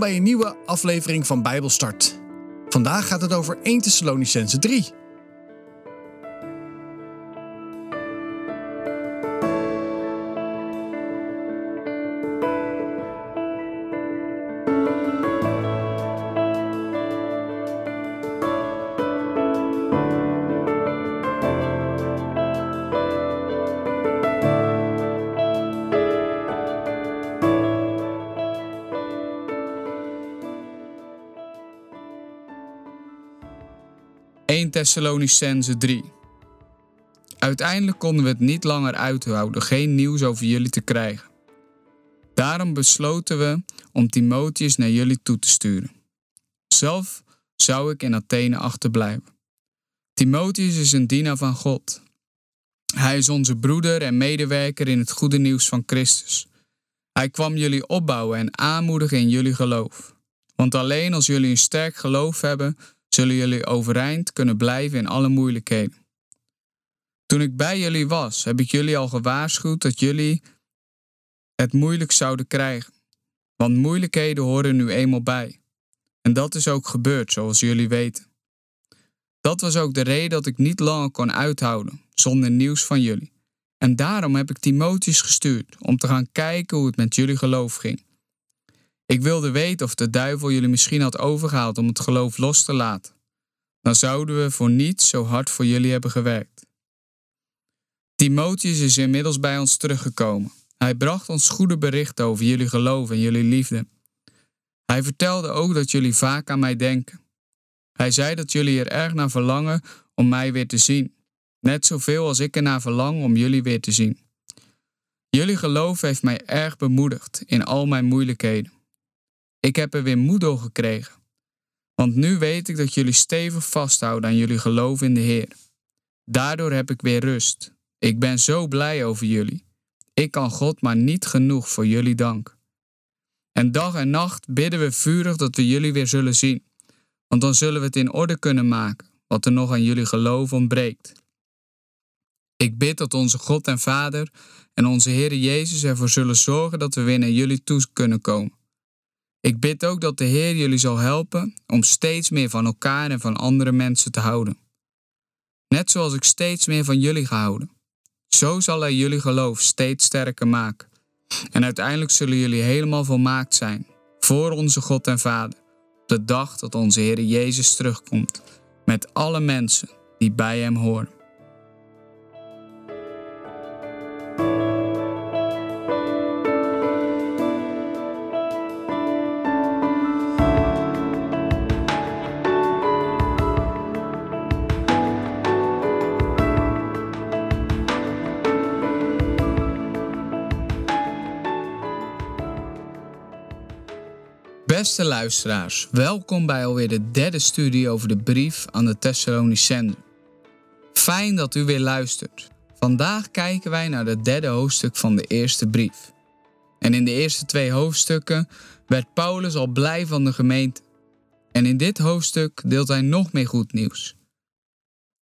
bij een nieuwe aflevering van Bijbelstart. Vandaag gaat het over 1 Thessalonicense 3. Thessalonicense 3 Uiteindelijk konden we het niet langer uithouden geen nieuws over jullie te krijgen. Daarom besloten we om Timotheus naar jullie toe te sturen. Zelf zou ik in Athene achterblijven. Timotheus is een dienaar van God. Hij is onze broeder en medewerker in het goede nieuws van Christus. Hij kwam jullie opbouwen en aanmoedigen in jullie geloof. Want alleen als jullie een sterk geloof hebben, zullen jullie overeind kunnen blijven in alle moeilijkheden. Toen ik bij jullie was, heb ik jullie al gewaarschuwd dat jullie het moeilijk zouden krijgen. Want moeilijkheden horen nu eenmaal bij. En dat is ook gebeurd, zoals jullie weten. Dat was ook de reden dat ik niet langer kon uithouden zonder nieuws van jullie. En daarom heb ik Timotheus gestuurd om te gaan kijken hoe het met jullie geloof ging. Ik wilde weten of de duivel jullie misschien had overgehaald om het geloof los te laten. Dan zouden we voor niets zo hard voor jullie hebben gewerkt. Timotheus is inmiddels bij ons teruggekomen. Hij bracht ons goede berichten over jullie geloof en jullie liefde. Hij vertelde ook dat jullie vaak aan mij denken. Hij zei dat jullie er erg naar verlangen om mij weer te zien, net zoveel als ik ernaar verlang om jullie weer te zien. Jullie geloof heeft mij erg bemoedigd in al mijn moeilijkheden. Ik heb er weer moed gekregen. Want nu weet ik dat jullie stevig vasthouden aan jullie geloof in de Heer. Daardoor heb ik weer rust. Ik ben zo blij over jullie. Ik kan God maar niet genoeg voor jullie dank. En dag en nacht bidden we vurig dat we jullie weer zullen zien, want dan zullen we het in orde kunnen maken, wat er nog aan jullie geloof ontbreekt. Ik bid dat onze God en Vader en onze Heer Jezus ervoor zullen zorgen dat we weer naar jullie toe kunnen komen ik bid ook dat de Heer jullie zal helpen om steeds meer van elkaar en van andere mensen te houden. Net zoals ik steeds meer van jullie gehouden. Zo zal hij jullie geloof steeds sterker maken. En uiteindelijk zullen jullie helemaal volmaakt zijn voor onze God en Vader. Op de dag dat onze Heer Jezus terugkomt met alle mensen die bij Hem horen. Beste luisteraars, welkom bij alweer de derde studie over de brief aan de Thessalonicenzen. Fijn dat u weer luistert. Vandaag kijken wij naar het derde hoofdstuk van de eerste brief. En in de eerste twee hoofdstukken werd Paulus al blij van de gemeente. En in dit hoofdstuk deelt hij nog meer goed nieuws.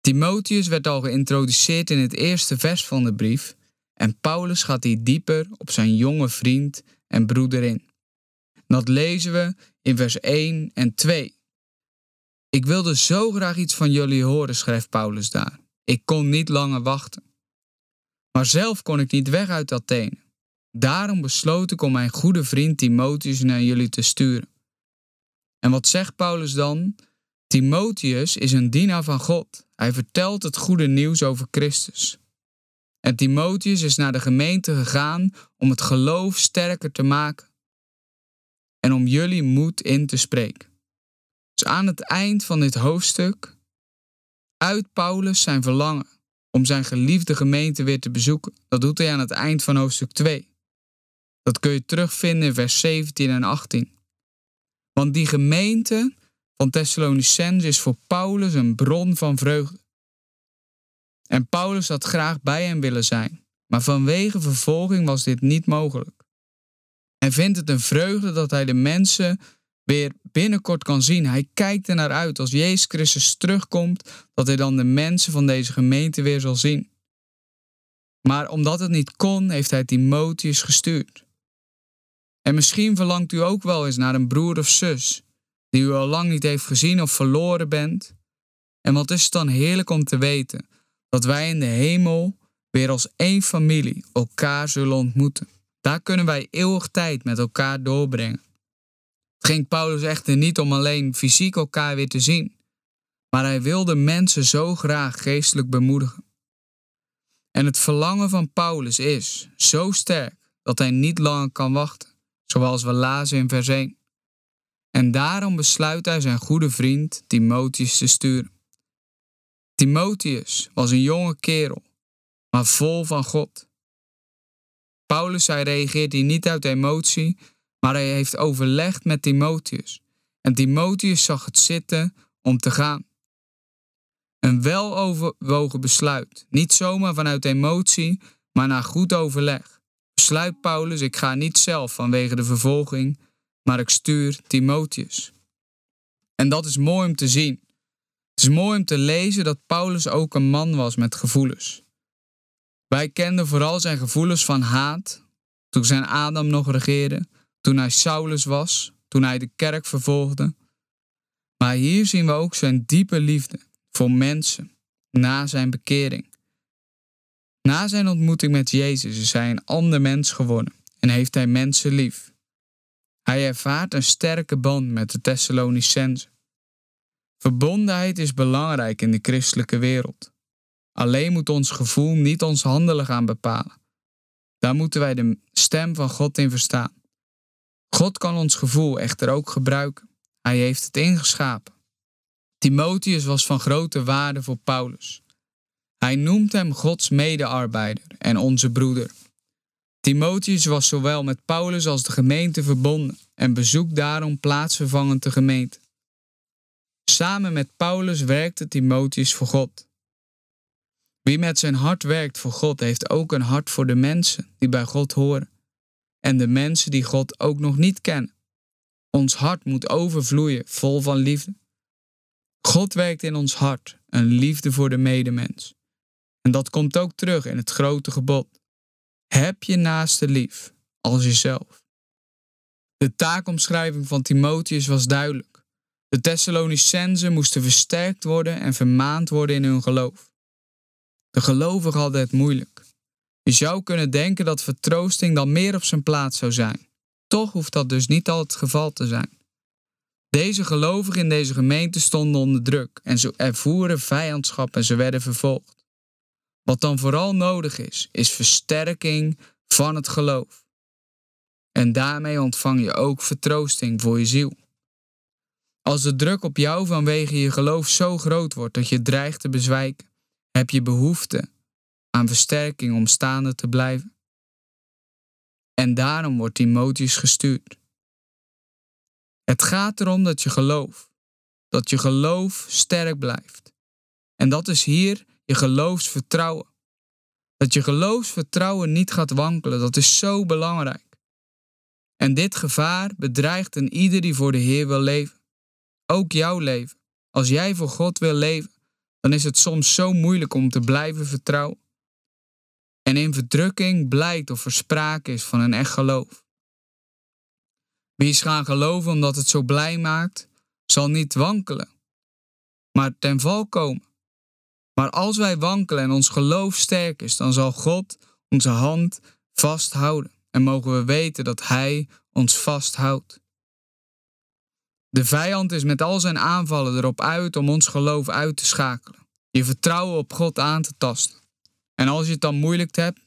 Timotheus werd al geïntroduceerd in het eerste vers van de brief en Paulus gaat hier dieper op zijn jonge vriend en broeder in. Dat lezen we in vers 1 en 2. Ik wilde zo graag iets van jullie horen, schrijft Paulus daar. Ik kon niet langer wachten. Maar zelf kon ik niet weg uit Athene. Daarom besloot ik om mijn goede vriend Timotheus naar jullie te sturen. En wat zegt Paulus dan? Timotheus is een dienaar van God. Hij vertelt het goede nieuws over Christus. En Timotheus is naar de gemeente gegaan om het geloof sterker te maken en om jullie moed in te spreken. Dus aan het eind van dit hoofdstuk uit Paulus zijn verlangen om zijn geliefde gemeente weer te bezoeken. Dat doet hij aan het eind van hoofdstuk 2. Dat kun je terugvinden in vers 17 en 18. Want die gemeente van Thessalonicense is voor Paulus een bron van vreugde. En Paulus had graag bij hem willen zijn, maar vanwege vervolging was dit niet mogelijk. Hij vindt het een vreugde dat hij de mensen weer binnenkort kan zien. Hij kijkt er naar uit als Jezus Christus terugkomt, dat hij dan de mensen van deze gemeente weer zal zien. Maar omdat het niet kon, heeft hij Timotheus gestuurd. En misschien verlangt u ook wel eens naar een broer of zus die u al lang niet heeft gezien of verloren bent. En wat is het dan heerlijk om te weten dat wij in de hemel weer als één familie elkaar zullen ontmoeten. Daar kunnen wij eeuwig tijd met elkaar doorbrengen. Het ging Paulus echter niet om alleen fysiek elkaar weer te zien, maar hij wilde mensen zo graag geestelijk bemoedigen. En het verlangen van Paulus is zo sterk dat hij niet langer kan wachten, zoals we lazen in vers 1. En daarom besluit hij zijn goede vriend Timotheus te sturen. Timotheus was een jonge kerel, maar vol van God. Paulus hij reageert hier niet uit emotie, maar hij heeft overlegd met Timotheus. En Timotheus zag het zitten om te gaan. Een weloverwogen besluit, niet zomaar vanuit emotie, maar na goed overleg. Besluit Paulus, ik ga niet zelf vanwege de vervolging, maar ik stuur Timotheus. En dat is mooi om te zien. Het is mooi om te lezen dat Paulus ook een man was met gevoelens. Wij kenden vooral zijn gevoelens van haat, toen zijn Adam nog regeerde, toen hij Saulus was, toen hij de kerk vervolgde. Maar hier zien we ook zijn diepe liefde voor mensen na zijn bekering. Na zijn ontmoeting met Jezus is hij een ander mens geworden en heeft hij mensen lief. Hij ervaart een sterke band met de Thessalonicenzen. Verbondenheid is belangrijk in de christelijke wereld. Alleen moet ons gevoel niet ons handelen gaan bepalen. Daar moeten wij de stem van God in verstaan. God kan ons gevoel echter ook gebruiken. Hij heeft het ingeschapen. Timotheus was van grote waarde voor Paulus. Hij noemt hem Gods medearbeider en onze broeder. Timotheus was zowel met Paulus als de gemeente verbonden en bezoekt daarom plaatsvervangend de gemeente. Samen met Paulus werkte Timotheus voor God. Wie met zijn hart werkt voor God, heeft ook een hart voor de mensen die bij God horen en de mensen die God ook nog niet kennen. Ons hart moet overvloeien, vol van liefde. God werkt in ons hart een liefde voor de medemens. En dat komt ook terug in het grote gebod. Heb je naaste lief als jezelf. De taakomschrijving van Timotheus was duidelijk. De Thessalonicenzen moesten versterkt worden en vermaand worden in hun geloof. De gelovigen hadden het moeilijk. Je zou kunnen denken dat vertroosting dan meer op zijn plaats zou zijn. Toch hoeft dat dus niet altijd het geval te zijn. Deze gelovigen in deze gemeente stonden onder druk en ze ervoeren vijandschap en ze werden vervolgd. Wat dan vooral nodig is, is versterking van het geloof. En daarmee ontvang je ook vertroosting voor je ziel. Als de druk op jou vanwege je geloof zo groot wordt dat je dreigt te bezwijken, heb je behoefte aan versterking om staande te blijven. En daarom wordt Timotheus gestuurd. Het gaat erom dat je geloof, dat je geloof sterk blijft. En dat is hier je geloofsvertrouwen. Dat je geloofsvertrouwen niet gaat wankelen, dat is zo belangrijk. En dit gevaar bedreigt een ieder die voor de Heer wil leven. Ook jouw leven. Als jij voor God wil leven, dan is het soms zo moeilijk om te blijven vertrouwen. En in verdrukking blijkt of er sprake is van een echt geloof. Wie is gaan geloven omdat het zo blij maakt, zal niet wankelen, maar ten val komen. Maar als wij wankelen en ons geloof sterk is, dan zal God onze hand vasthouden en mogen we weten dat Hij ons vasthoudt. De vijand is met al zijn aanvallen erop uit om ons geloof uit te schakelen, je vertrouwen op God aan te tasten. En als je het dan moeilijk hebt,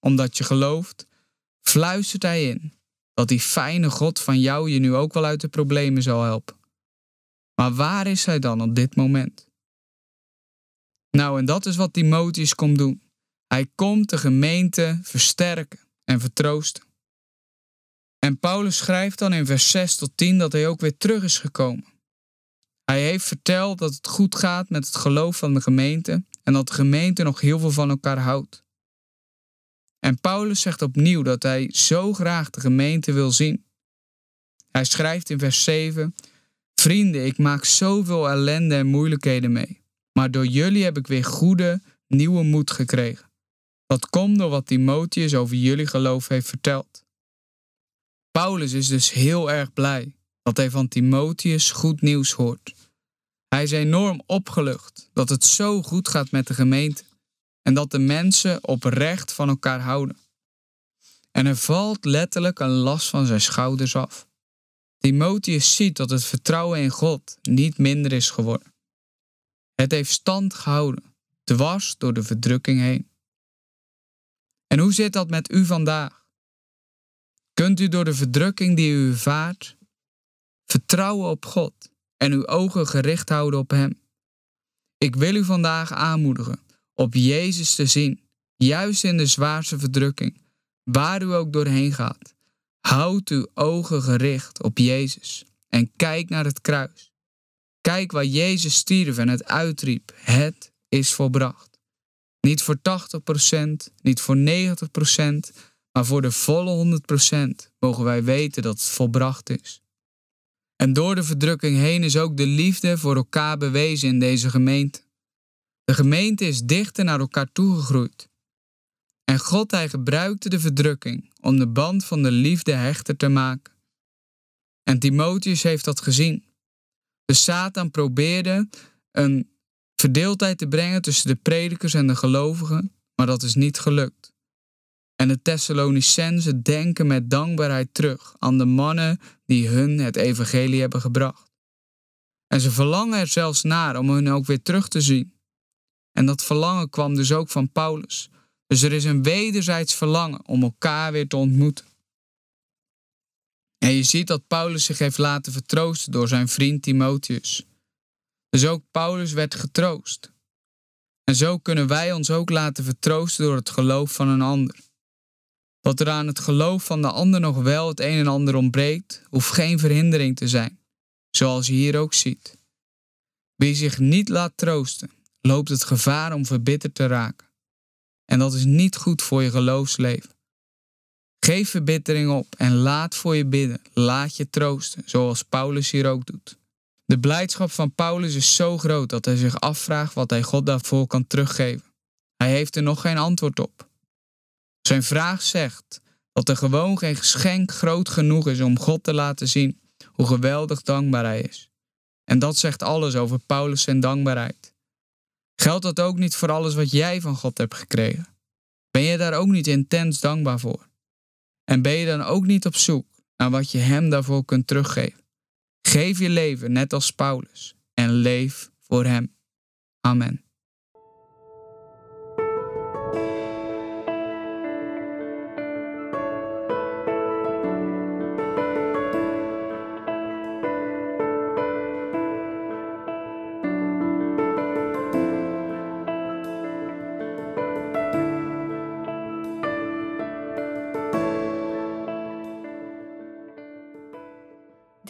omdat je gelooft, fluistert Hij in dat die fijne God van jou je nu ook wel uit de problemen zal helpen. Maar waar is Hij dan op dit moment? Nou, en dat is wat Timotheus komt doen. Hij komt de gemeente versterken en vertroosten. En Paulus schrijft dan in vers 6 tot 10 dat hij ook weer terug is gekomen. Hij heeft verteld dat het goed gaat met het geloof van de gemeente en dat de gemeente nog heel veel van elkaar houdt. En Paulus zegt opnieuw dat hij zo graag de gemeente wil zien. Hij schrijft in vers 7: Vrienden, ik maak zoveel ellende en moeilijkheden mee, maar door jullie heb ik weer goede, nieuwe moed gekregen. Dat komt door wat Timotheus over jullie geloof heeft verteld. Paulus is dus heel erg blij dat hij van Timotheus goed nieuws hoort. Hij is enorm opgelucht dat het zo goed gaat met de gemeente en dat de mensen oprecht van elkaar houden. En er valt letterlijk een last van zijn schouders af. Timotheus ziet dat het vertrouwen in God niet minder is geworden. Het heeft stand gehouden, dwars door de verdrukking heen. En hoe zit dat met u vandaag? Kunt u door de verdrukking die u ervaart vertrouwen op God en uw ogen gericht houden op Hem? Ik wil u vandaag aanmoedigen op Jezus te zien, juist in de zwaarste verdrukking, waar u ook doorheen gaat. Houd uw ogen gericht op Jezus en kijk naar het kruis. Kijk waar Jezus stierf en het uitriep: Het is volbracht. Niet voor 80%, niet voor 90%, maar voor de volle 100% mogen wij weten dat het volbracht is. En door de verdrukking heen is ook de liefde voor elkaar bewezen in deze gemeente. De gemeente is dichter naar elkaar toegegroeid. En God hij gebruikte de verdrukking om de band van de liefde hechter te maken. En Timotheus heeft dat gezien. De Satan probeerde een verdeeldheid te brengen tussen de predikers en de gelovigen, maar dat is niet gelukt. En de Thessalonicenzen denken met dankbaarheid terug aan de mannen die hun het evangelie hebben gebracht. En ze verlangen er zelfs naar om hun ook weer terug te zien. En dat verlangen kwam dus ook van Paulus. Dus er is een wederzijds verlangen om elkaar weer te ontmoeten. En je ziet dat Paulus zich heeft laten vertroosten door zijn vriend Timotheus. Dus ook Paulus werd getroost. En zo kunnen wij ons ook laten vertroosten door het geloof van een ander. Dat er aan het geloof van de ander nog wel het een en ander ontbreekt, hoeft geen verhindering te zijn, zoals je hier ook ziet. Wie zich niet laat troosten, loopt het gevaar om verbitterd te raken. En dat is niet goed voor je geloofsleven. Geef verbittering op en laat voor je bidden. Laat je troosten, zoals Paulus hier ook doet. De blijdschap van Paulus is zo groot dat hij zich afvraagt wat hij God daarvoor kan teruggeven. Hij heeft er nog geen antwoord op. Zijn vraag zegt dat er gewoon geen geschenk groot genoeg is om God te laten zien hoe geweldig dankbaar hij is. En dat zegt alles over Paulus zijn dankbaarheid. Geldt dat ook niet voor alles wat jij van God hebt gekregen? Ben je daar ook niet intens dankbaar voor? En ben je dan ook niet op zoek naar wat je Hem daarvoor kunt teruggeven? Geef je leven net als Paulus en leef voor Hem. Amen.